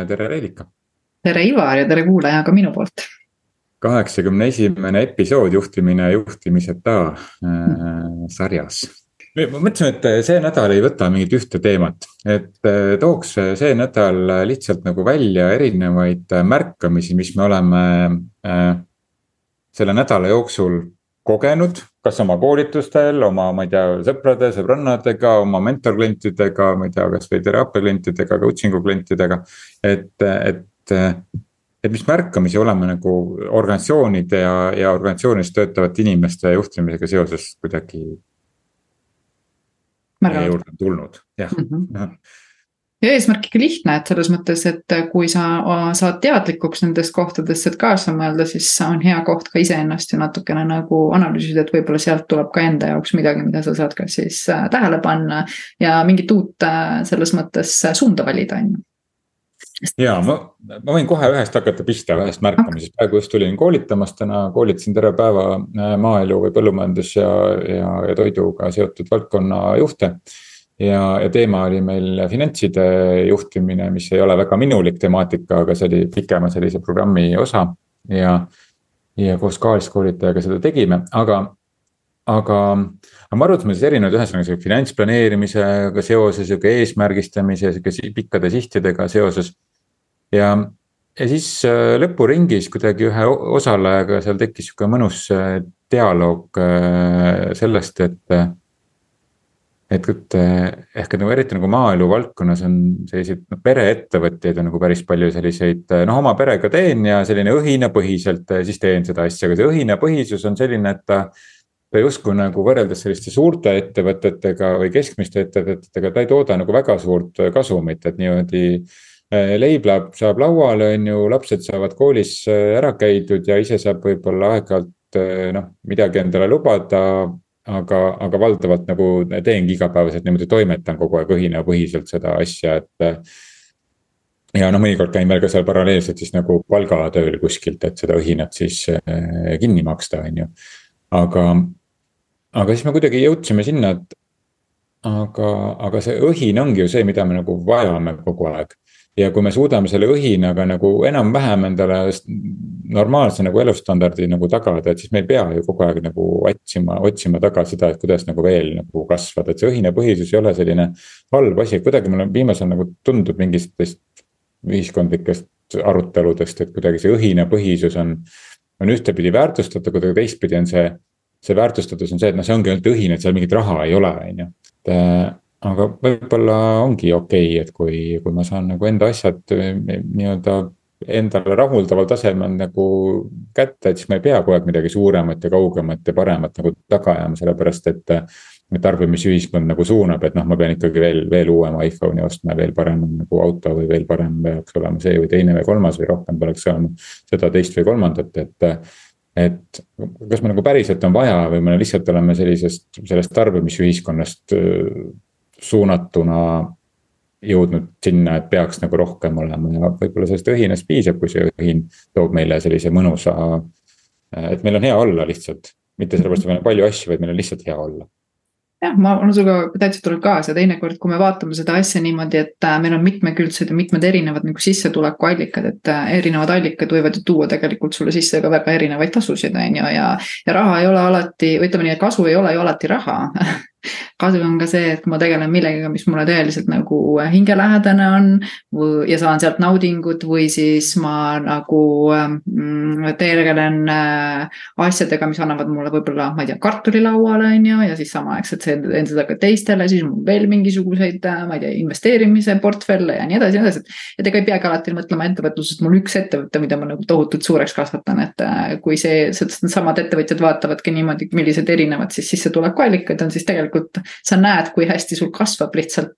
ja tere Reelika. tere Ivar ja tere kuulaja ka minu poolt. kaheksakümne esimene episood juhtimine juhtimiseta äh, sarjas. ma mõtlesin, et see nädal ei võta mingit ühte teemat, et äh, tooks see nädal lihtsalt nagu välja erinevaid märkamisi, mis me oleme äh, selle nädala jooksul kogenud, kas oma koolitustel, oma, ma ei tea, sõprade, sõbrannadega, oma mentorklientidega, ma ei tea, kasvõi teraapia klientidega, coaching'u klientidega. et, et, et mis märkamisi oleme nagu organisatsioonide ja, ja organisatsioonis töötavate inimeste juhtimisega seoses kuidagi. juurde tulnud, jah mm. -hmm ja eesmärk ikka lihtne, et selles mõttes, et kui sa saad teadlikuks nendest kohtadest, et kaasa mõelda, siis on hea koht ka iseennast ju natukene nagu analüüsida, et võib-olla sealt tuleb ka enda jaoks midagi, mida sa saad ka siis äh, tähele panna. ja mingit uut äh, selles mõttes äh, suunda valida, on ju. Ja ma, ma võin kohe ühest hakata pihta, ühest märkamisest, praegu just tulin koolitamas täna, koolitasin terve päeva maaelu või põllumajandus ja, ja, ja toiduga seotud valdkonna juhte ja, ja teema oli meil finantside juhtimine, mis ei ole väga minulik temaatika, aga see oli pikema sellise programmi osa. ja, ja koos kaaskoolitajaga seda tegime, aga, aga, aga me arutasime siis erinevaid, ühesõnaga sihuke finantsplaneerimisega seoses, sihuke eesmärgistamise, sihuke pikkade sihtidega seoses. ja, ja siis äh, lõpuringis kuidagi ühe osalejaga seal tekkis sihuke mõnus äh, dialoog äh, sellest, et et, et ehk et nagu eriti nagu maaelu valdkonnas on selliseid noh, pereettevõtjaid on nagu päris palju selliseid noh, oma perega teen ja selline õhinapõhiselt siis teen seda asja, aga see õhinapõhisus on selline, et ta. ta justkui nagu võrreldes selliste suurte ettevõtetega või keskmiste ettevõtetega, ta ei tooda nagu väga suurt kasumit, et niimoodi eh, leib läheb, saab lauale, on ju, lapsed saavad koolis eh, ära käidud ja ise saab võib-olla aeg-ajalt eh, noh, midagi endale lubada aga, aga valdavalt nagu teengi igapäevaselt niimoodi toimetan kogu aeg õhinapõhiselt seda asja, et. ja noh, mõnikord käin veel ka seal paralleelselt siis nagu palgatööl kuskilt, et seda õhinat siis eh, kinni maksta, on ju. aga, aga siis me kuidagi jõudsime sinna, et aga, aga see õhin ongi ju see, mida me nagu vajame kogu aeg ja kui me suudame selle õhinaga nagu enam-vähem endale normaalse nagu elustandardi nagu tagada, et siis me ei pea ju kogu aeg nagu otsima, otsima taga seda, et kuidas nagu veel nagu kasvada, et see õhinapõhisus ei ole selline halb asi, kuidagi mulle viimasel nagu tundub mingitest ühiskondlikest aruteludest, et kuidagi see õhinapõhisus on, on ühtepidi väärtustatav, kuidagi teistpidi on see, see väärtustatus on see, et noh, see ongi ainult õhin, et seal mingit raha ei ole, on ju. et aga võib-olla ongi okei okay,, et kui, kui ma saan nagu enda asjad eh, nii-öelda endale rahuldaval tasemel nagu kätte, et siis ma ei pea kogu aeg midagi suuremat ja kaugemat ja paremat nagu taga ajama, sellepärast et. et tarbimisühiskond nagu suunab, et noh, ma pean ikkagi veel, veel uuema iPhone'i ostma ja veel parem nagu auto või veel parem peaks olema see või teine või kolmas või rohkem peaks olema seda, teist või kolmandat, et et kas me nagu päriselt on vaja või me lihtsalt oleme sellisest, sellest tarbimisühiskonnast suunatuna jõudnud sinna, et peaks nagu rohkem olema ja võib-olla sellest õhinast piisab, kui see õhin toob meile sellise mõnusa. et meil on hea olla lihtsalt, mitte sellepärast, et meil on palju asju, vaid meil on lihtsalt hea olla jah, ma olen sinuga täitsa tulnud kaasa, teinekord, kui me vaatame seda asja niimoodi, et äh, meil on mitmekülgsed ja mitmed erinevad nagu sissetulekuallikad, et äh, erinevad allikad võivad ju tuua tegelikult sulle sisse ka väga erinevaid tasusid, on ju, ja. ja raha ei ole alati, või ütleme nii, et kasu ei ole ju alati raha kasu on ka see, et ma tegelen millegagi, mis mulle tõeliselt nagu hingelähedane on. ja saan sealt naudingut või siis ma nagu mm, tegelen äh, asjadega, mis annavad mulle võib-olla, ma ei tea, kartuli lauale, on ju, ja siis samaaegselt teen seda ka teistele, siis mul veel mingisuguseid, äh, ma ei tea, investeerimise portfelle ja nii edasi ja nii edasi. et ega ei peagi alati mõtlema ettevõtlusest, mul üks ettevõte, mida ma nagu tohutult suureks kasvatan, et äh, kui see, needsamad ettevõtjad vaatavadki niimoodi, millised erinevad siis sissetulekuallikad on, siis tegelikult sa näed, kui hästi sul kasvab lihtsalt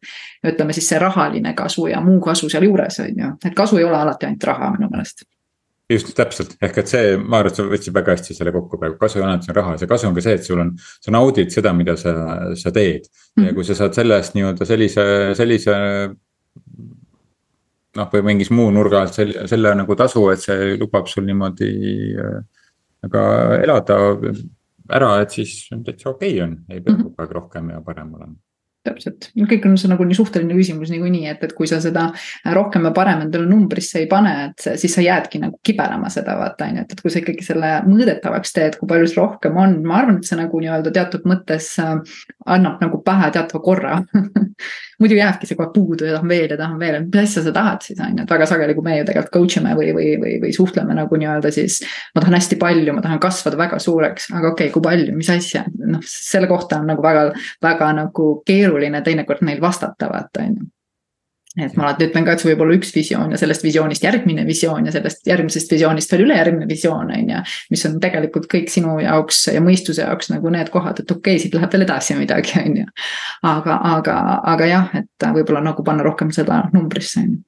ütleme siis see rahaline kasu ja muu kasu sealjuures on ju, et kasu ei ole alati ainult raha minu meelest. Just täpselt, ehk et see, ma arvan, et sa võtsid väga hästi selle kokku praegu, kasu ei ole ainult see raha, see kasu on ka see, et sul on. sa naudid seda, mida sa, sa teed. Ja kui sa saad selle eest nii-öelda sellise, sellise. noh, või mingis muu nurga alt selle, selle nagu tasu, et see lubab sul niimoodi äh, ka elada ära, et siis täitsa okei okay on, ei pea mhm. kogu aeg rohkem ja parem olema. Täpselt, kõik on see nagu nii suhteline küsimus niikuinii, et, et kui sa seda rohkem ja parem endale numbrisse ei pane, et siis sa jäädki nagu kibelema seda vaata on ju, et, et kui sa ikkagi selle mõõdetavaks teed, kui palju see rohkem on, ma arvan, et see nagu nii-öelda teatud mõttes äh, annab nagu pähe teatava korra muidu jääbki see kogu aeg puudu ja tahan veel ja tahan veel, et mis asja sa tahad siis on ju, et väga sageli, kui me ju tegelikult coach ime või, või, või, või suhtleme nagu nii-öelda siis. ma tahan hästi palju, ma tahan kasvada väga suureks, aga okei okay,, kui palju, mis asja, noh selle kohta on nagu väga, väga nagu keeruline teinekord neil vastata, vaata on ju et ma alati ütlen ka, et sul võib olla üks visioon ja sellest visioonist järgmine visioon ja sellest järgmisest visioonist veel ülejärgmine visioon, on ju. mis on tegelikult kõik sinu jaoks ja mõistuse jaoks nagu need kohad, et okei okay,, siit läheb veel edasi midagi, on ju. aga, aga, aga jah, et võib-olla nagu panna rohkem seda numbrisse, on ju.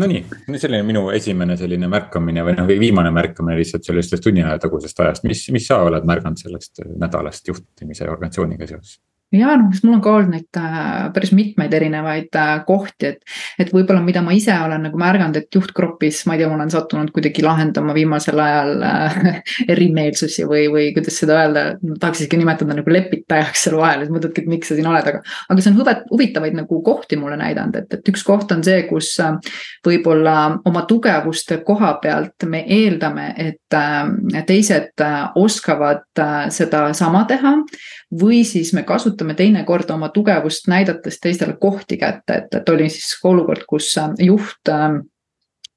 Nonii, selline minu esimene selline märkamine või noh, või viimane märkamine lihtsalt sellest tunni aja tagusest ajast, mis, mis sa oled märganud sellest nädalast juhtimise ja organisatsiooniga seoses? Ja noh, mul on ka olnud neid äh, päris mitmeid erinevaid äh, kohti, et, et võib-olla, mida ma ise olen nagu märganud, et juhtgrupis, ma ei tea, ma olen sattunud kuidagi lahendama viimasel ajal äh, erimeelsusi või, või kuidas seda öelda, tahaks isegi nimetada nagu lepitajaks seal vahel, siis mõtledki, et miks sa siin oled, aga. aga see on huvit-, huvitavaid nagu kohti mulle näidanud, et, et üks koht on see, kus äh, võib-olla oma tugevuste koha pealt me eeldame, et äh, teised äh, oskavad äh, sedasama teha või siis me kasutame teinekord oma tugevust näidates teistele kohti kätte, et, et oli siis olukord, kus äh, juht äh,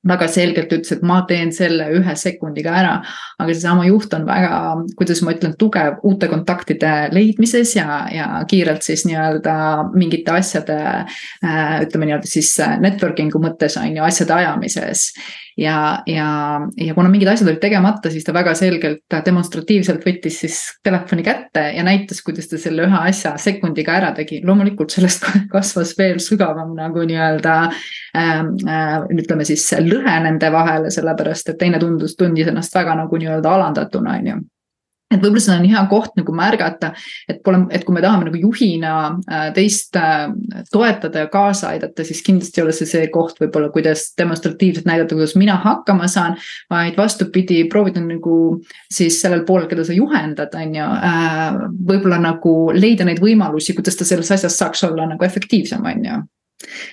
väga selgelt ütles, et ma teen selle ühe sekundiga ära. aga seesama juht on väga, kuidas ma ütlen, tugev uute kontaktide leidmises ja, ja kiirelt siis nii-öelda mingite asjade äh,. ütleme nii-öelda siis networking'u mõttes on ju asjade ajamises ja, ja, ja kuna mingid asjad olid tegemata, siis ta väga selgelt demonstratiivselt võttis siis telefoni kätte ja näitas, kuidas ta selle ühe asja sekundiga ära tegi. loomulikult sellest kasvas veel sügavam nagu nii-öelda äh, äh, ütleme siis lõhe nende vahele, sellepärast et teine tundus, tundis ennast väga nagu nii-öelda alandatuna, on ju et võib-olla seda on hea koht nagu märgata, et pole, et kui me tahame nagu juhina äh, teist äh, toetada ja kaasa aidata, siis kindlasti ei ole see see koht võib-olla, kuidas demonstratiivselt näidata, kuidas mina hakkama saan. vaid vastupidi, proovida nagu siis sellel poolel, keda sa juhendad, on ju, äh, võib-olla nagu leida neid võimalusi, kuidas ta selles asjas saaks olla nagu efektiivsem, on ju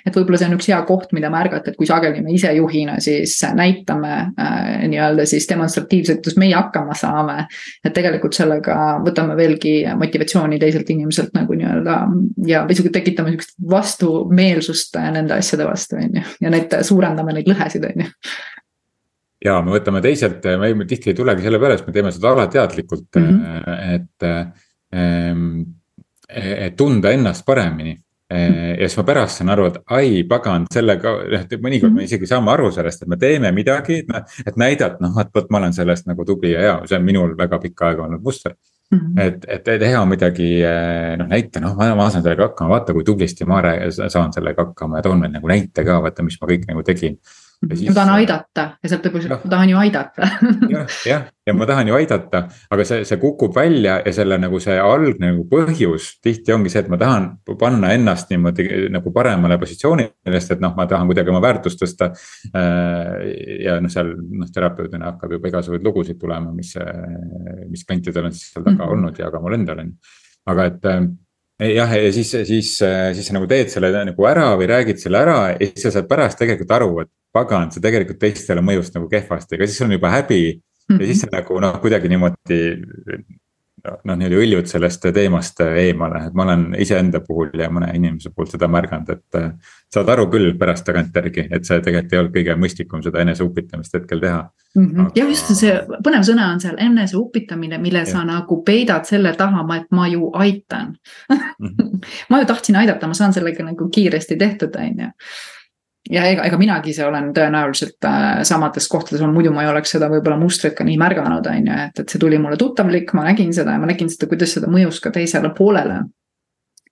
et võib-olla see on üks hea koht, mida märgata, et kui sageli me ise juhina siis näitame äh, nii-öelda siis demonstratiivselt, kuidas meie hakkama saame. et tegelikult sellega võtame veelgi motivatsiooni teiselt inimeselt nagu nii-öelda ja isegi tekitame sihukest vastumeelsust nende asjade vastu, on ju, ja need suurendame neid lõhesid, on ju ja me võtame teiselt, me tihti ei tulegi selle peale, sest me teeme seda alateadlikult mm, -hmm. et, et tunda ennast paremini ja siis ma pärast saan aru, et ai pagan, sellega, noh mõnikord me mhm. isegi saame aru sellest, et me teeme midagi, et noh. et näidata, noh, et vot ma olen sellest nagu tubli ja hea, see on minul väga pikka aega olnud muster. -hmm. et, et teha midagi, eh, noh näita, noh ma, ma saan sellega hakkama, vaata kui tublisti ma saan sellega hakkama ja toon veel nagu näite ka, vaata, mis ma kõik nagu tegin Siis, ma tahan aidata. Ja sealt võib-olla, ma tahan ju aidata. Jah, jah, ja ma tahan ju aidata, aga see, see kukub välja ja selle nagu see algne nagu põhjus tihti ongi see, et ma tahan panna ennast niimoodi nagu paremale positsioonile, sest et noh, ma tahan kuidagi oma väärtust tõsta. Äh, ja noh, seal noh, terapeudina hakkab juba igasuguseid lugusid tulema, mis, mis klientidel on siis seal taga mm -hmm. olnud ja ka mul endal on, aga et äh, jah, ja siis, siis, siis sa nagu teed selle nagu ära või räägid selle ära ja siis sa saad pärast tegelikult aru, et pagan, see tegelikult teistele mõjus nagu kehvasti, aga siis sul on juba häbi. Ja siis sa nagu noh, kuidagi niimoodi noh, niimoodi õljud sellest teemast eemale, et ma olen iseenda puhul ja mõne inimese puhul seda märganud, et. saad aru küll pärast tagantjärgi, et see tegelikult ei olnud kõige mõistlikum seda eneseupitamist hetkel teha mm. -hmm. Aga... jah, just see põnev sõna on seal eneseupitamine, mille ja. sa nagu peidad selle taha, et ma ju aitan mm. -hmm. ma ju tahtsin aidata, ma saan sellega nagu kiiresti tehtud, on ju ja ega, ega minagi ise olen tõenäoliselt äh, samades kohtades olnud, muidu ma ei oleks seda võib-olla mustrit ka nii märganud, on ju, et, et see tuli mulle tuttavlik, ma nägin seda ja ma nägin seda, kuidas seda mõjus ka teisele poolele.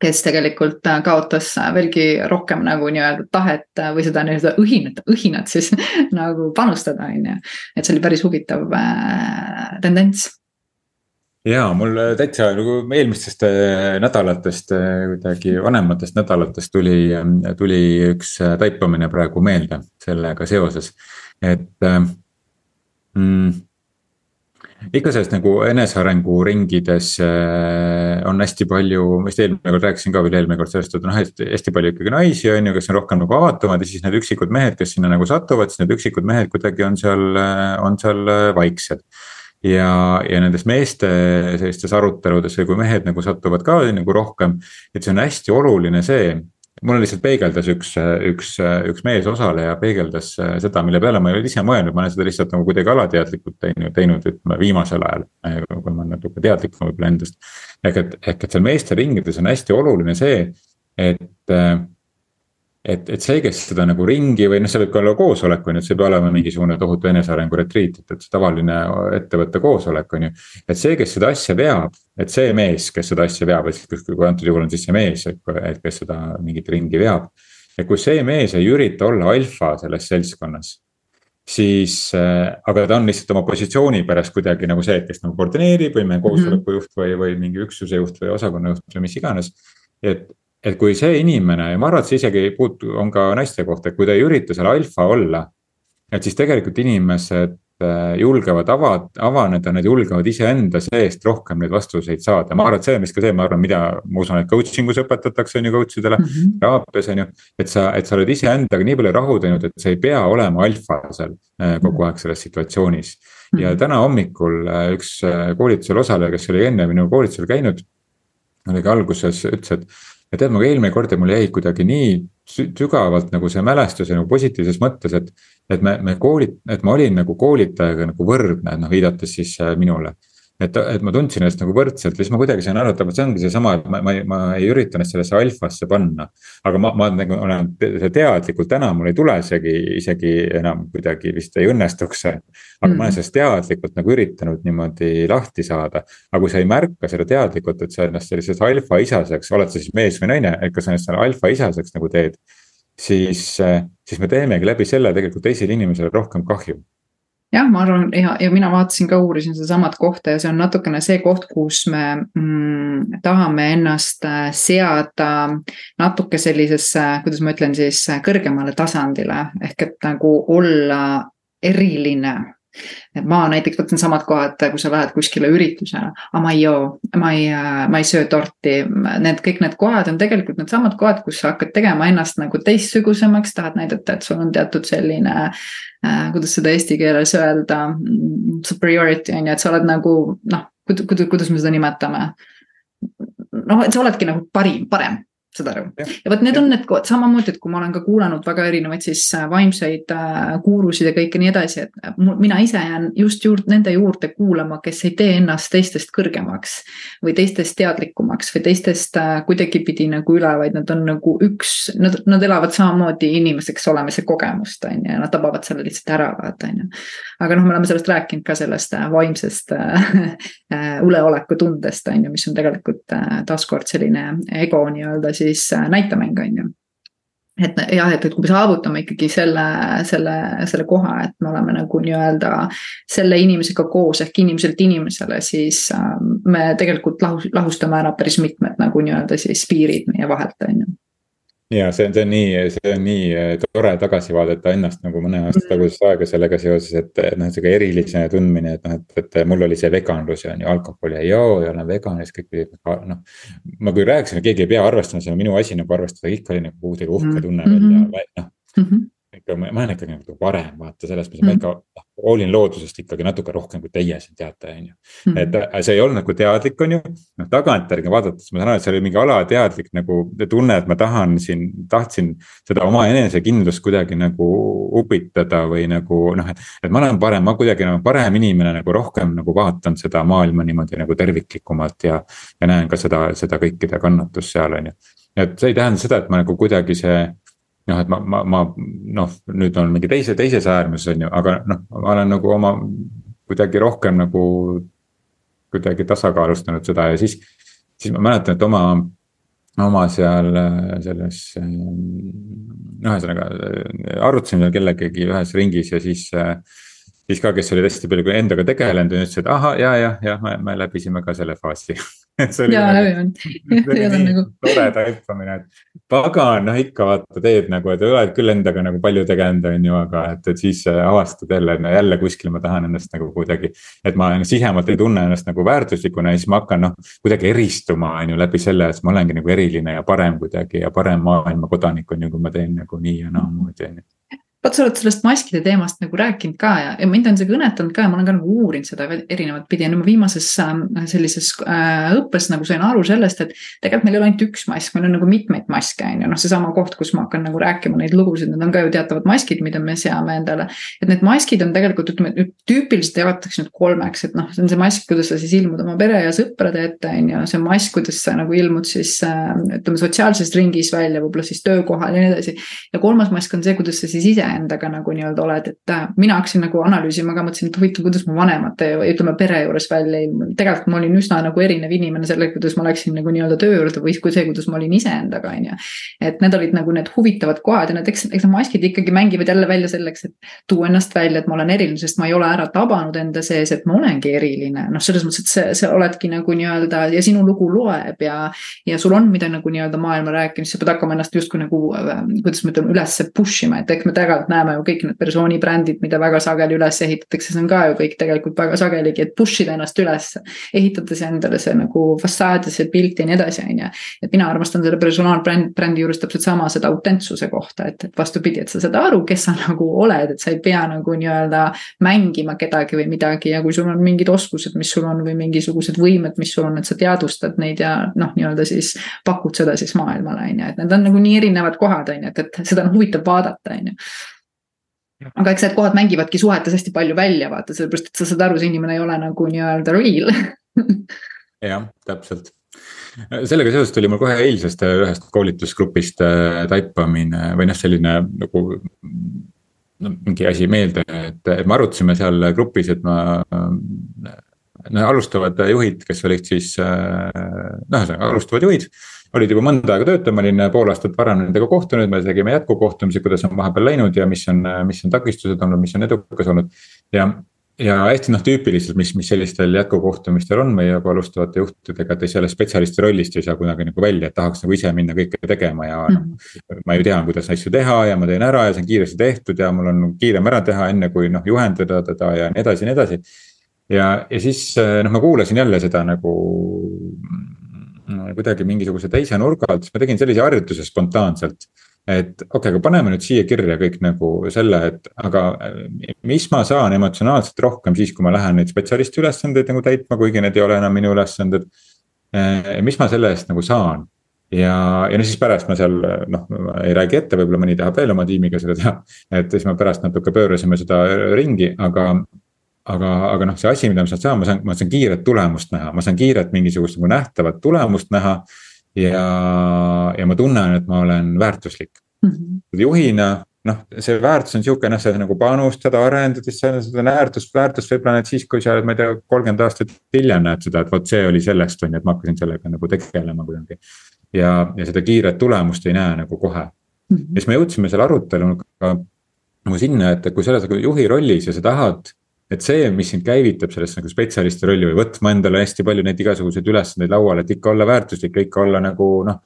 kes tegelikult äh, kaotas äh, veelgi rohkem nagu nii-öelda tahet või seda nii-öelda õhinat, õhinat siis nagu panustada, on ju. et see oli päris huvitav äh, tendents ja mul täitsa nagu eelmistest äh, nädalatest, äh, kuidagi vanematest nädalatest tuli, tuli üks äh, taipamine praegu meelde sellega seoses, et mm,. ikka sellest nagu enesearengu ringides äh, on hästi palju, ma vist eelmine kord rääkisin ka veel eelmine kord sellest, et noh, hästi, hästi palju ikkagi naisi on ju, kes on rohkem nagu avatumad ja siis need üksikud mehed, kes sinna nagu satuvad, siis need üksikud mehed kuidagi on seal, on seal vaiksed ja, ja nendes meeste sellistes aruteludes või kui mehed nagu satuvad ka nagu rohkem, et see on hästi oluline see mulle lihtsalt peegeldas üks, üks, üks meesosaleja peegeldas seda, mille peale ma ei olnud ise mõelnud, ma olen seda lihtsalt nagu kuidagi alateadlikult teinud, teinud, ütleme viimasel ajal. kui ma olen natuke teadlikum võib-olla endast. ehk et, ehk et seal meeste ringides on hästi oluline see, et et, et see, kes seda nagu ringi või noh, see võib ka olla koosolek on ju, et see ei pea olema mingisugune tohutu enesearengu retriit, et, et see tavaline ettevõtte koosolek on ju. et see, kes seda asja veab, et see mees, kes seda asja veab, et kui antud juhul on siis see mees, et kes seda mingit ringi veab. et kui see mees ei ürita olla alfa selles seltskonnas siis äh,, aga ta on lihtsalt oma positsiooni pärast kuidagi nagu see, et kes nagu koordineerib või meie koosoleku juht või, või mingi üksuse juht või osakonna juht või mis iganes. et, et kui see inimene ja ma arvan, et see isegi ei puutu, on ka naiste kohta, et kui ta ei ürita seal alfa olla. et siis tegelikult inimesed äh, julgevad ava, avaneda, nad julgevad iseenda seest rohkem neid vastuseid saada, ma arvan, et see on vist ka see, ma arvan, mida ma usun, et coaching us õpetatakse, on ju coach idele mm -hmm., teraapias on ju. et sa, et sa oled iseendaga nii palju rahu teinud, et sa ei pea olema alfa seal äh, kogu aeg selles situatsioonis. ja mhm. täna hommikul äh, üks koolitusel osaleja, kes oli enne minu koolitusel käinud. oligi alguses ütles, et ja tead, ma eelmine kord mul jäi kuidagi nii sügavalt nagu see mälestus nagu positiivses mõttes, et. et me, me koolit-, et ma olin nagu koolitajaga nagu võrdne, noh viidates siis äh, minule et, et ma tundsin ennast nagu võrdselt ja siis ma kuidagi sain aru, et see ongi seesama, et ma, ma, ma ei ürita ennast sellesse alfasse panna. aga ma, ma nagu olen teadlikult täna, mul ei tule isegi, isegi enam kuidagi vist ei õnnestuks see. aga mm. ma olen mm. sellest teadlikult nagu üritanud niimoodi lahti saada. aga kui sa ei märka seda teadlikult, et sa ennast selliseks alfa isaseks, oled sa siis mees või naine, et kas sa ennast selle alfa isaseks nagu teed. siis, siis me teemegi läbi selle tegelikult teisele inimesele rohkem kahju jah, ma arvan ja, ja mina vaatasin ka, uurisin sedasamat kohta ja see on natukene see koht, kus me mm, tahame ennast äh, seada natuke sellisesse, kuidas ma ütlen siis, kõrgemale tasandile. Ehk et nagu olla eriline et ma näiteks võtan samad kohad, kui sa lähed kuskile üritusele, aga ma ei joo, ma ei, ma ei söö torti. Need kõik need kohad on tegelikult needsamad kohad, kus sa hakkad tegema ennast nagu teistsugusemaks, tahad näidata, et sul on teatud selline äh,. kuidas seda eesti keeles öelda, superiority on ju, et sa oled nagu noh, kuidas, kuidas me seda nimetame. noh, et sa oledki nagu parim, parem saad aru. ja vot need on need kohad, samamoodi, et kui ma olen ka kuulanud väga erinevaid siis äh, vaimseid äh, guurusid ja kõike nii edasi, et äh, mina ise jään just juurde nende juurde kuulama, kes ei tee ennast teistest kõrgemaks. või teistest teadlikumaks või teistest kuidagipidi nagu üle, vaid nad on nagu üks, nad, nad elavad samamoodi inimeseks olemise kogemust, on ju, ja nad tabavad selle lihtsalt ära, vaata, on ju. aga noh, me oleme sellest rääkinud ka sellest vaimsest üleoleku tundest, on ju, mis on tegelikult taaskord selline ego nii-öelda siis äh, näitemäng, on ju et jah, et, et kui me saavutame ikkagi selle, selle, selle koha, et me oleme nagu nii-öelda selle inimesega koos ehk inimeselt inimesele, siis äh, me tegelikult lahus, lahustame ära päris mitmed nagu nii-öelda siis piirid meie vahelt, on ju ja see on, see on nii, see on nii eh, tore tagasi vaadata ennast nagu mõne aasta mm. tagusest aega sellega seoses, et noh, sihuke eriline tundmine, et noh, et, et mul oli see veganlus ja on ju alkoholi ei joo ja olen vegan ja siis kõik pidid noh. ma küll rääkisin, et keegi ei pea arvestama, see on minu asi nagu arvestada, ikka oli nagu kuidagi uhke mm. tunne veel mm -hmm. ja noh mm -hmm ikka, ma olen ikkagi nagu parem, vaata selles mõttes mm, -hmm. ma ikka noh, hoolin loodusest ikkagi natuke rohkem kui teie siin teate, on ju. Mhm. et äh, see ei olnud nagu teadlik, on ju, noh tagantjärgi vaadates ma saan aru, et see oli mingi alateadlik nagu tunne, et ma tahan siin, tahtsin seda oma enesekindlust kuidagi nagu upitada või nagu noh, et. et ma olen parem, ma kuidagi nagu parem inimene nagu rohkem nagu vaatan seda maailma niimoodi nagu terviklikumalt ja. ja näen ka seda, seda kõikide kannatust seal, on ju. et see ei tähenda seda, et ma nagu kuidagi see noh, et ma, ma, ma noh, nüüd on mingi teise, teises äärmuses on ju, aga noh, ma olen nagu oma kuidagi rohkem nagu. kuidagi tasakaalustanud seda ja siis, siis ma mäletan, et oma, oma seal selles. noh, ühesõnaga arutasin seal kellegagi ühes ringis ja siis siis ka, kes olid hästi palju endaga tegelenud ja ütles, et ahah, ja, ja, ja me, me läbisime ka selle faasi see oli Jaa, nagu, Ja nagu- tore taipamine, et. pagan, noh ikka vaata teed nagu, et oled küll endaga nagu palju tegelenud, on ju, aga et, et siis äh, avastad jälle, et no jälle kuskil ma tahan ennast nagu kuidagi. et ma sisemalt ei tunne ennast nagu väärtuslikuna ja siis ma hakkan noh, kuidagi eristuma, on ju, läbi selle, et ma olengi nagu eriline ja parem kuidagi ja parem maailma kodanik on ju, kui ma teen nagu nii ja naamoodi, on ju vot sa oled sellest maskide teemast nagu rääkinud ka ja, ja mind on see kõnetanud ka ja ma olen ka nagu uurinud seda erinevat pidi ja nüüd ma viimases äh, sellises äh, õppes nagu sain aru sellest, et. tegelikult meil ei ole ainult üks mask, meil on nagu mitmeid maske on ju, noh, seesama koht, kus ma hakkan nagu rääkima neid lugusid, need on ka ju teatavad maskid, mida me seame endale. et need maskid on tegelikult ütleme tüüpiliselt jagatakse nüüd kolmeks, et noh, see on see mask, kuidas sa siis ilmud oma pere ja sõprade ette on ju, see mask, kuidas sa nagu ilmud siis äh, ütleme sotsiaalses ringis välja, võib-olla siis töökohal ja nii edasi. ja kolmas mask on see, kuidas sa siis ise endaga nagu nii-öelda oled, et äh, mina hakkasin nagu analüüsima ka, mõtlesin, et huvitav, kuidas ma vanemate ütleme pere juures välja ilmun. tegelikult ma olin üsna nagu erinev inimene sellega, kuidas ma läksin nagu nii-öelda töö juurde või see, kuidas ma olin iseendaga, on ju. et need olid nagu need huvitavad kohad ja need, eks, eks need maskid ikkagi mängivad jälle välja selleks, et tuua ennast välja, et ma olen eriline, sest ma ei ole ära tabanud enda sees, et ma olengi eriline. noh, selles mõttes, et see, see oledki nagu nii-öelda ja sinu lugu loeb ja, ja sul on, mida nagu nii-öelda maailma rääkida, siis sa pead hakkama ennast justkui nagu, kuidas ma ütlen, üles push ima, et eks me tegelikult näeme ju kõik need persoonibrändid, mida väga sageli üles ehitatakse, see on ka ju kõik tegelikult väga sageligi, et push ida ennast üles. ehitades endale see nagu fassaad ja see pilt ja nii edasi, on ju. et mina armastan selle personaalbränd, brändi juures täpselt sama seda autentsuse kohta, et, et vastupidi, et sa saad aru, kes sa nagu oled, et sa ei pea nagu nii-öelda mängima kedagi või midagi ja kui sul on mingid oskused, mis sul on või mingisugused võimed, mis sul on, et sa teadvustad neid ja noh, nii-öelda siis pakud seda siis maailmale, on ju, et need on nagu nii erinevad kohad, on ju, et, et seda on huvitav vaadata, on ju aga eks need kohad mängivadki suhetes hästi palju välja, vaata, sellepärast et sa saad aru, see inimene ei ole nagu nii-öelda real jah, täpselt. sellega seoses tuli mul kohe eilsest ühest koolitusgrupist äh, taipamine või noh, selline nagu. no mingi asi meelde, et, et me arutasime seal grupis, et ma. no alustavad juhid, kes olid siis, noh ühesõnaga alustavad juhid olid juba mõnda aega töötanud, ma olin pool aastat varem nendega kohtunud, me tegime jätkukohtumisi, kuidas on vahepeal läinud ja mis on, mis on takistused olnud, mis on edukas olnud. ja, ja hästi noh, tüüpiliselt, mis, mis sellistel jätkukohtumistel on meie juba alustavate juhtidega, et selle spetsialisti rollist ei saa kunagi nagu välja, et tahaks nagu ise minna kõike tegema ja noh mm -hmm.. ma ju tean, kuidas asju teha ja ma teen ära ja see on kiiresti tehtud ja mul on kiirem ära teha, enne kui noh, juhendada teda ja nii edasi ja nii edasi. ja, ja siis noh, ma kuulasin jälle seda nagu kuidagi mingisuguse teise nurga alt, siis ma tegin sellise harjutuse spontaanselt. et okei okay,, aga paneme nüüd siia kirja kõik nagu selle, et aga mis ma saan emotsionaalselt rohkem siis, kui ma lähen neid spetsialisti ülesandeid nagu täitma, kuigi need ei ole enam minu ülesanded. mis ma selle eest nagu saan ja, ja no siis pärast ma seal noh, ei räägi ette, võib-olla mõni tahab veel oma tiimiga seda teha. et siis me pärast natuke pöörasime seda ringi, aga aga, aga noh, see asi, mida ma sealt saan, ma saan, ma saan kiiret tulemust näha, ma saan kiiret mingisugust nagu nähtavat tulemust näha. ja, ja ma tunnen, et ma olen väärtuslik mm. -hmm. juhina, noh, see väärtus on sihuke, noh, sa nagu panustad, arendad, siis sa seda väärtust, väärtust võib-olla näed siis, kui sa oled, ma ei tea, kolmkümmend aastat hiljem näed seda, et vot see oli sellest, on ju, et ma hakkasin sellega nagu tegelema kuidagi. ja, ja seda kiiret tulemust ei näe nagu kohe mm. -hmm. ja siis me jõudsime selle aruteluga nagu sinna, et kui sa oled nagu juhi rollis ja sa tahad et see, mis sind käivitab sellest nagu spetsialisti rolli või võtma endale hästi palju neid igasuguseid ülesandeid lauale, et ikka olla väärtuslik ja ikka olla nagu noh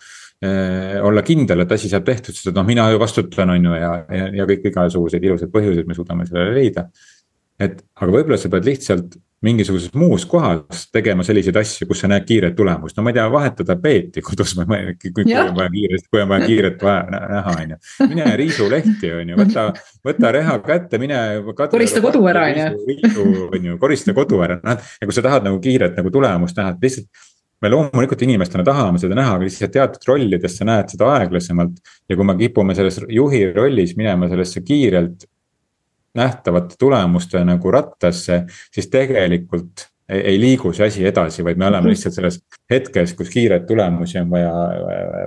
eh,. olla kindel, et asi saab tehtud, sest et noh, mina ju vastutan, on ju, ja, ja, ja kõik igasuguseid ilusaid põhjuseid me suudame sellele leida. et aga võib-olla sa pead lihtsalt mingisuguses muus kohas tegema selliseid asju, kus sa näed kiiret tulemust, no ma ei tea, vahetada peeti kodus, kui, kui on vaja kiiresti, kui on vaja kiiret vaja näha, on ju. mine riisu lehti, on ju, võta, võta reha kätte, mine. korista kodu ära, on ju. on ju, korista kodu ära, noh, ja kui sa tahad nagu kiiret nagu tulemust näha, et lihtsalt me loomulikult inimestena tahame seda näha, aga lihtsalt teatud rollides sa näed seda aeglasemalt. ja kui me kipume selles juhi rollis minema sellesse kiirelt nähtavate tulemuste nagu rattasse, siis tegelikult ei, ei liigu see asi edasi, vaid me oleme lihtsalt selles hetkes, kus kiireid tulemusi on vaja,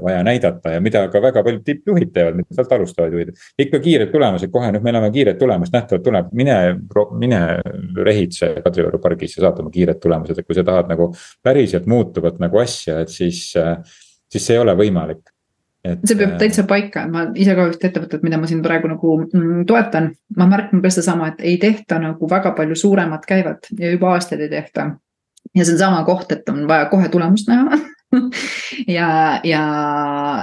vaja näidata ja mida ka väga paljud tippjuhid teevad, mitte sealt alustavad juhid. ikka kiired tulemused, kohe nüüd meil on kiiret tulemust, nähtavalt tuleb, mine, mine rehitse Kadrioru pargis ja saad oma kiired tulemused, et kui sa tahad nagu päriselt muutuvat nagu asja, et siis, siis see ei ole võimalik Et, see peab täitsa paika, ma ise ka ühte ettevõtet, mida ma siin praegu nagu mm, toetan, ma märkan ka sedasama, et ei tehta nagu väga palju suuremat käivet ja juba aastaid ei tehta. ja see on sama koht, et on vaja kohe tulemust näha ja, ja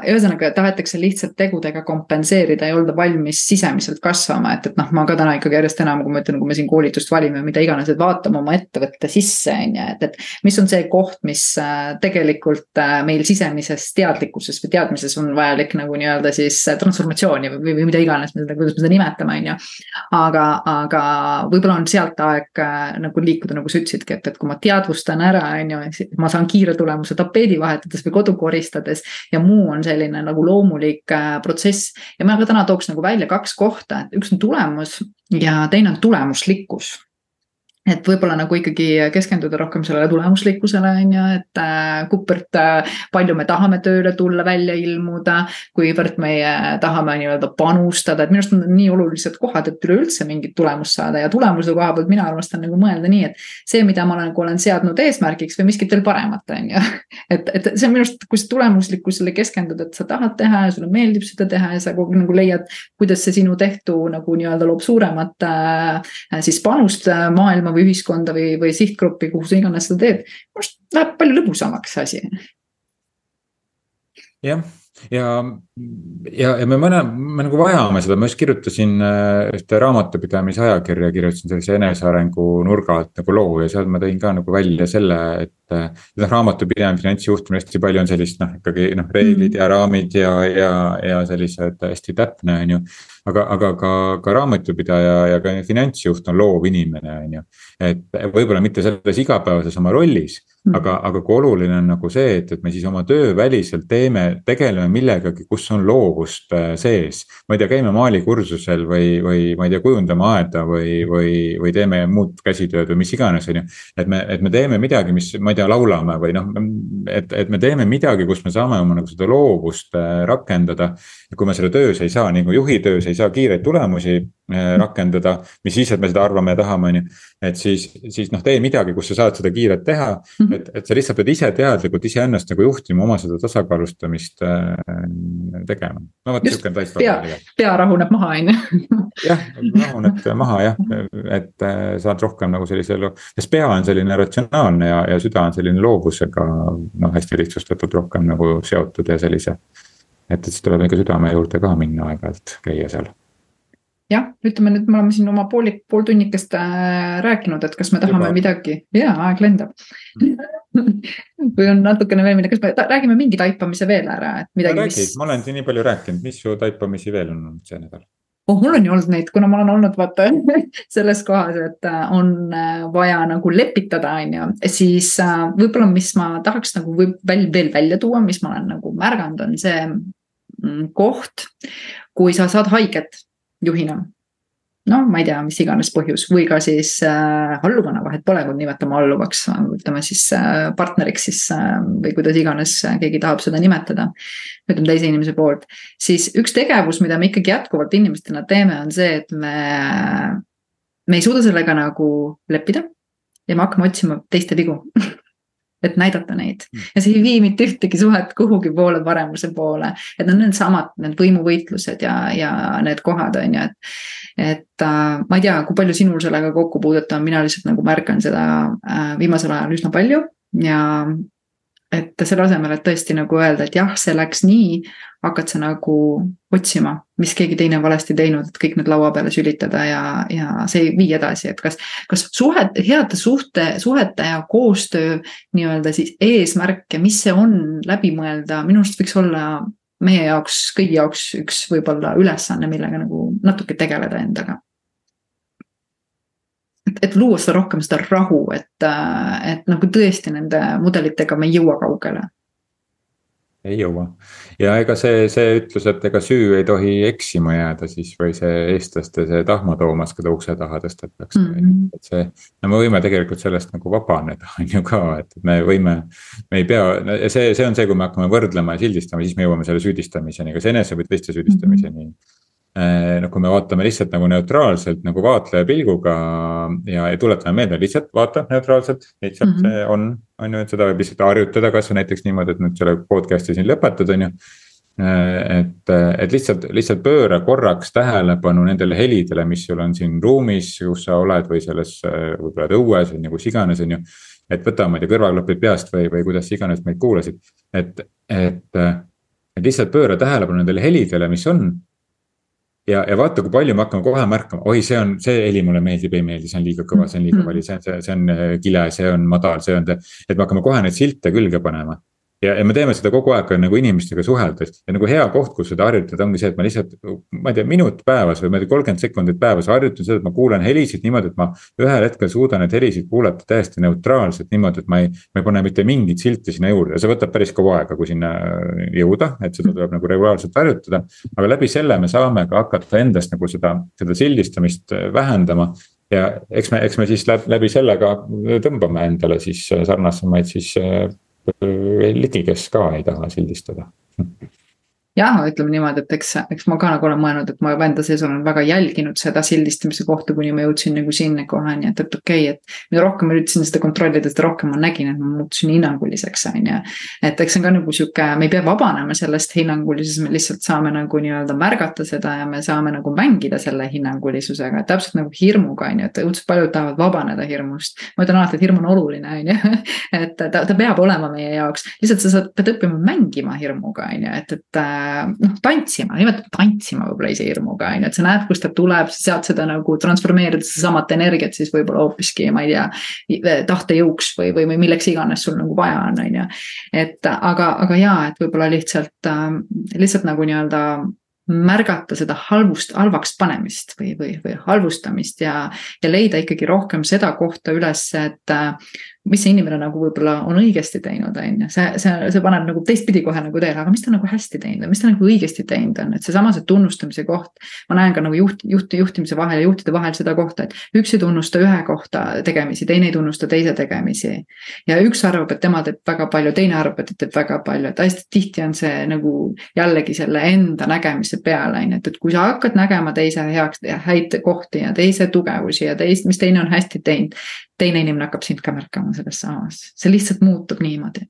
ühesõnaga tahetakse lihtsalt tegudega kompenseerida, ei olda valmis sisemiselt kasvama, et, et noh, ma ka täna ikkagi järjest enam, kui ma ütlen, kui me siin koolitust valime, mida iganes, et vaatame oma ettevõtte sisse, on ju, et, et. mis on see koht, mis äh, tegelikult äh, meil sisemises teadlikkuses või teadmises on vajalik nagu nii-öelda siis äh, transformatsiooni või, või mida iganes me seda, kuidas me seda nimetame, on ju. aga, aga võib-olla on sealt aeg nagu liikuda, nagu sa ütlesidki, et, et kui ma teadvustan ära, on ju, ma saan kiire tulemuse tapeedi riidi vahetades või kodu koristades. ja muu on selline nagu loomulik äh, protsess ja ma ka täna tooks nagu välja kaks kohta, et üks on tulemus ja teine on tulemuslikkus et võib-olla nagu ikkagi keskenduda rohkem sellele tulemuslikkusele, on ju, et äh, kuivõrd äh, palju me tahame tööle tulla, välja ilmuda. kuivõrd meie tahame nii-öelda panustada, et minu arust on nii olulised kohad, et üleüldse mingit tulemust saada ja tulemuse koha pealt mina armastan nagu mõelda nii, et. see, mida ma nagu olen seadnud eesmärgiks või miskit veel paremat, on ju. et, et see on minu arust, kui sa tulemuslikkusele keskendud, et sa tahad teha ja sulle meeldib seda teha ja sa kogu aeg nagu leiad. kuidas see sinu tehtu nagu nii-öelda loob suuremat äh, siis panust äh, maailma või ühiskonda või, või sihtgruppi, kuhu sa iganes seda teed. minu arust läheb palju lõbusamaks see asi. jah, ja, ja, ja me mõne, me nagu vajame seda, ma just kirjutasin äh, ühte raamatupidamise ajakirja, kirjutasin sellise enesearengu nurga alt nagu loo ja seal ma tõin ka nagu välja selle, et. noh, raamatupidamine, finantsjuhtimine hästi palju on sellist noh, ikkagi noh, reeglid mm. ja raamid ja, ja, ja sellised hästi täpne, on ju aga, aga ka, ka raamatupidaja ja ka finantsjuht on loov inimene, on ju. et võib-olla mitte selles igapäevases oma rollis mm., aga, aga kui oluline on nagu see, et, et me siis oma tööväliselt teeme, tegeleme millegagi, kus on loovust äh, sees. ma ei tea, käime maalikursusel või, või ma ei tea, kujundame aeda või, või, või teeme muud käsitööd või mis iganes, on ju. et me, et me teeme midagi, mis, ma ei tea, laulame või noh, et, et me teeme midagi, kus me saame oma nagu seda loovust äh, rakendada. ja kui me selle töös ei saa, nagu juhi töös ei saa kiireid tulemusi äh, rakendada, mis siis, et me seda arvame ja tahame, on ju. et siis, siis noh, tee midagi, kus sa saad seda kiirelt teha -hmm. et, et sa lihtsalt pead ise teadlikult iseennast nagu juhtima, oma seda tasakaalustamist äh, tegema. no vot sihuke on täitsa. pea, pea rahuneb maha, on ju. jah, rahuneb maha jah, et äh, saad rohkem nagu sellise, sest pea on selline ratsionaalne ja, ja süda on selline loovusega noh, hästi lihtsustatult rohkem nagu seotud ja sellise et, et siis tuleb ikka südame juurde ka minna aeg-ajalt, käia seal. jah, ütleme nüüd me oleme siin oma poolik, pool tunnikest äh, rääkinud, et kas me tahame Juba. midagi, jaa, aeg lendab või on natukene veel midagi, kas me räägime mingi taipamise veel ära, et midagi, mis. ma olen siin nii palju rääkinud, mis su taipamisi veel on olnud see nädal? oh, mul on ju olnud neid, kuna ma olen olnud vaata selles kohas, et äh, on äh, vaja nagu lepitada, on ju, siis äh, võib-olla, mis ma tahaks nagu veel, veel välja tuua, mis ma olen nagu märganud, on see mm, koht, kui sa saad haiget juhina no ma ei tea, mis iganes põhjus. Või ka siis äh, alluvana, vahet pole, kui nimetame alluvaks, ütleme siis äh, partneriks siis äh, või kuidas iganes keegi tahab seda nimetada. ütleme teise inimese poolt, siis üks tegevus, mida me ikkagi jätkuvalt inimestena teeme, on see, et me, me ei suuda sellega nagu leppida. Ja me hakkame otsima teiste vigu et näidata neid mm. ja see ei vii mitte ühtegi suhet kuhugi poole paremuse poole. et need on needsamad, need võimuvõitlused ja, ja need kohad on ju, et. et äh, ma ei tea, kui palju sinul sellega kokkupuudet on, mina lihtsalt nagu märkan seda äh, viimasel ajal üsna palju ja et selle asemel, et tõesti nagu öelda, et jah, see läks nii, hakkad sa nagu otsima, mis keegi teine on valesti teinud, et kõik need laua peale sülitada ja, ja see ei vii edasi, et kas. kas suhet, heade suhte, suhete ja koostöö nii-öelda siis eesmärk ja mis see on, läbi mõelda, minu arust võiks olla meie jaoks, kõigi jaoks üks võib-olla ülesanne, millega nagu natuke tegeleda endaga et, et luua seda rohkem seda rahu, et, et nagu tõesti nende mudelitega me ei jõua kaugele. ei jõua ja ega see, see ütlus, et ega süü ei tohi eksima jääda siis või see eestlaste see tahmatoomas, keda ukse taha tõstetakse mm. -hmm. et see, no me võime tegelikult sellest nagu vabaneda, on ju ka, et me võime. me ei pea, see, see on see, kui me hakkame võrdlema ja sildistama, siis me jõuame selle süüdistamiseni, kas enese või teiste süüdistamiseni mm. -hmm Äh, noh, kui me vaatame lihtsalt nagu neutraalselt nagu vaatleja pilguga ja, ja tuletame meelde, lihtsalt vaata neutraalselt, lihtsalt mm -hmm. see on, on ju, et seda võib lihtsalt harjutada, kasvõi näiteks niimoodi, et nüüd selle podcast'i siin lõpetad, on ju. Äh, et, et lihtsalt, lihtsalt pööra korraks tähelepanu nendele helidele, mis sul on siin ruumis, kus sa oled või selles võib-olla õues on ju, kus iganes, on ju. et võta, ma ei tea, kõrvaklapid peast või, või kuidas iganes meid kuulasid. et, et, et lihtsalt pööra tähelepanu nendele helidele, mis on. Ja, ja vaata, kui palju me hakkame kohe märkama, oi, see on, see heli mulle meeldib, ei meeldi, see on liiga kõva, see on liiga vali, see on, see, see on kile, see on madal, see on. et me hakkame kohe neid silte külge panema ja, ja me teeme seda kogu aeg nagu inimestega suheldes ja nagu hea koht, kus seda harjutada, ongi see, et ma lihtsalt, ma ei tea, minut päevas või ma ei tea, kolmkümmend sekundit päevas harjutan seda, et ma kuulan helisid niimoodi, et ma. ühel hetkel suudan neid helisid kuulata täiesti neutraalselt niimoodi, et ma ei, ma ei pane mitte mingit silti sinna juurde ja see võtab päris kaua aega, kui sinna jõuda, et seda tuleb nagu regulaarselt harjutada. aga läbi selle me saame ka hakata endast nagu seda, seda sildistamist vähendama ja eks me, eks me siis läbi, läbi selle ka tõmbame endale siis sarnasemaid siis ligi, kes ka ei taha sildistada jah, ütleme niimoodi, et eks, eks ma ka nagu olen mõelnud, et ma enda sees olen väga jälginud seda sildistamise kohta, kuni ma jõudsin nagu sinna kohani, et, et okei okay,, et. mida rohkem ma üritasin seda kontrollida, seda rohkem ma nägin, et ma muutusin hinnanguliseks, on ju. et eks see on ka nagu sihuke, me ei pea vabanema sellest hinnangulisusest, me lihtsalt saame nagu nii-öelda märgata seda ja me saame nagu mängida selle hinnangulisusega, täpselt nagu hirmuga, on ju, et õudselt paljud tahavad vabaneda hirmust. ma ütlen alati, et hirm on oluline, on ju, et ta, ta peab olema meie jaoks, lihtsalt sa saad, pead õppima mängima hirmuga, on ju, et, et noh, tantsima, nimetame tantsima võib-olla ise hirmuga, on ju, et sa näed, kust ta tuleb, sa saad seda nagu transformeerida, sedasamat energiat siis võib-olla hoopiski, ma ei tea, tahtejõuks või, või, või milleks iganes sul nagu vaja on, on ju. et aga, aga jaa, et võib-olla lihtsalt, lihtsalt nagu nii-öelda märgata seda halvust, halvaks panemist või, või, või halvustamist ja, ja leida ikkagi rohkem seda kohta üles, et mis see inimene nagu võib-olla on õigesti teinud, on ju, see, see, see paneb nagu teistpidi kohe nagu teele, aga mis ta nagu hästi teinud on, mis ta nagu õigesti teinud on, et seesama see tunnustamise koht. ma näen ka nagu juht, juht, juhtimise vahel ja juhtide vahel seda kohta, et üks ei tunnusta ühe kohta tegemisi, teine ei tunnusta teise tegemisi. ja üks arvab, et tema teeb väga palju, teine arvab, et ta teeb väga palju, et hästi tihti on see nagu jällegi selle enda nägemise peale, on ju, et, et kui sa hakkad nägema teise heaks, häid kohti ja teise tugevusi ja teist, mis teine on hästi teinud teine inimene hakkab sind ka märkama selles samas, see lihtsalt muutub niimoodi.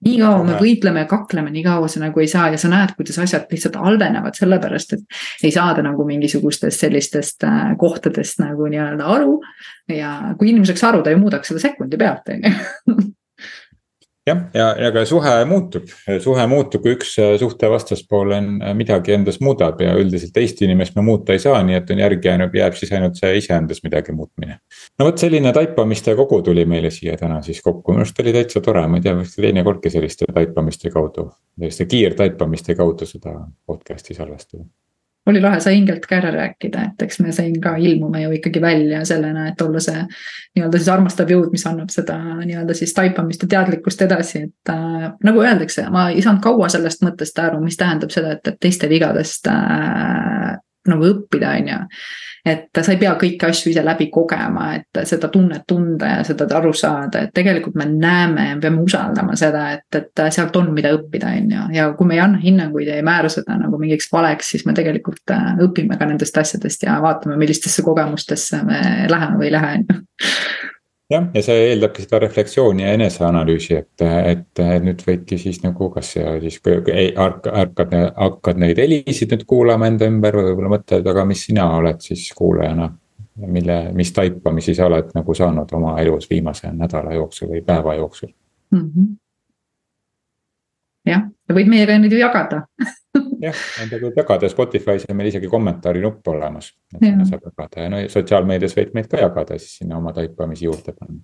nii kaua me võitleme ja kakleme, nii kaua sa nagu ei saa ja sa näed, kuidas asjad lihtsalt halvenevad, sellepärast et. ei saada nagu mingisugustest sellistest äh, kohtadest nagu nii-öelda aru. ja kui inimene saaks aru, ta ju muudaks selle sekundi pealt, on ju jah, ja, ja ka suhe muutub, suhe muutub, kui üks äh, suhte vastaspool on äh, midagi endas muudab ja üldiselt teist inimest me muuta ei saa, nii et on järgi jäänud, jääb siis ainult see iseendas midagi muutmine. no vot selline taipamiste kogu tuli meile siia täna siis kokku, minu arust oli täitsa tore, ma ei tea, vist teine kordki selliste taipamiste kaudu, selliste kiirtaipamiste kaudu seda podcast'i salvestada oli lahe, sai hingelt ka ära rääkida, et eks me siin ka ilmume ju ikkagi välja sellena, et olla see nii-öelda siis armastav jõud, mis annab seda nii-öelda siis taipamist ja teadlikkust edasi, et äh, nagu öeldakse, ma ei saanud kaua sellest mõttest aru, mis tähendab seda, et, et teiste vigadest äh, nagu õppida, on ju et sa ei pea kõiki asju ise läbi kogema, et seda tunnet tunda ja seda aru saada, et tegelikult me näeme ja peame usaldama seda, et, et sealt on, mida õppida, on ju. ja kui me ei anna hinnanguid ja ei määra seda nagu mingiks valeks, siis me tegelikult äh, õpime ka nendest asjadest ja vaatame, millistesse kogemustesse me läheme või ei lähe, on ju jah, ja see eeldabki seda refleksiooni ja eneseanalüüsi, et, et nüüd võidki siis nagu, kas siis ärkad, ärkad, hakkad neid helisid nüüd kuulama enda ümber või võib-olla mõtled, aga mis sina oled siis kuulajana. mille, mis taipamisi sa oled nagu saanud oma elus viimase nädala jooksul või päeva jooksul mm. -hmm. jah, sa võid meiega neid ju jagada jah, nendega võib jagada, Spotify's on meil isegi kommentaari nupp olemas. et sinna saab jagada ja no sotsiaalmeedias võid meid ka jagada, siis sinna oma taipamisi juurde panna.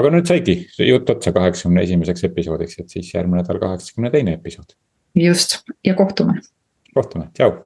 aga nüüd saigi jutt otsa kaheksakümne esimeseks episoodiks, et siis järgmine nädal kaheksakümne teine episood. just ja kohtume. kohtume, tšau.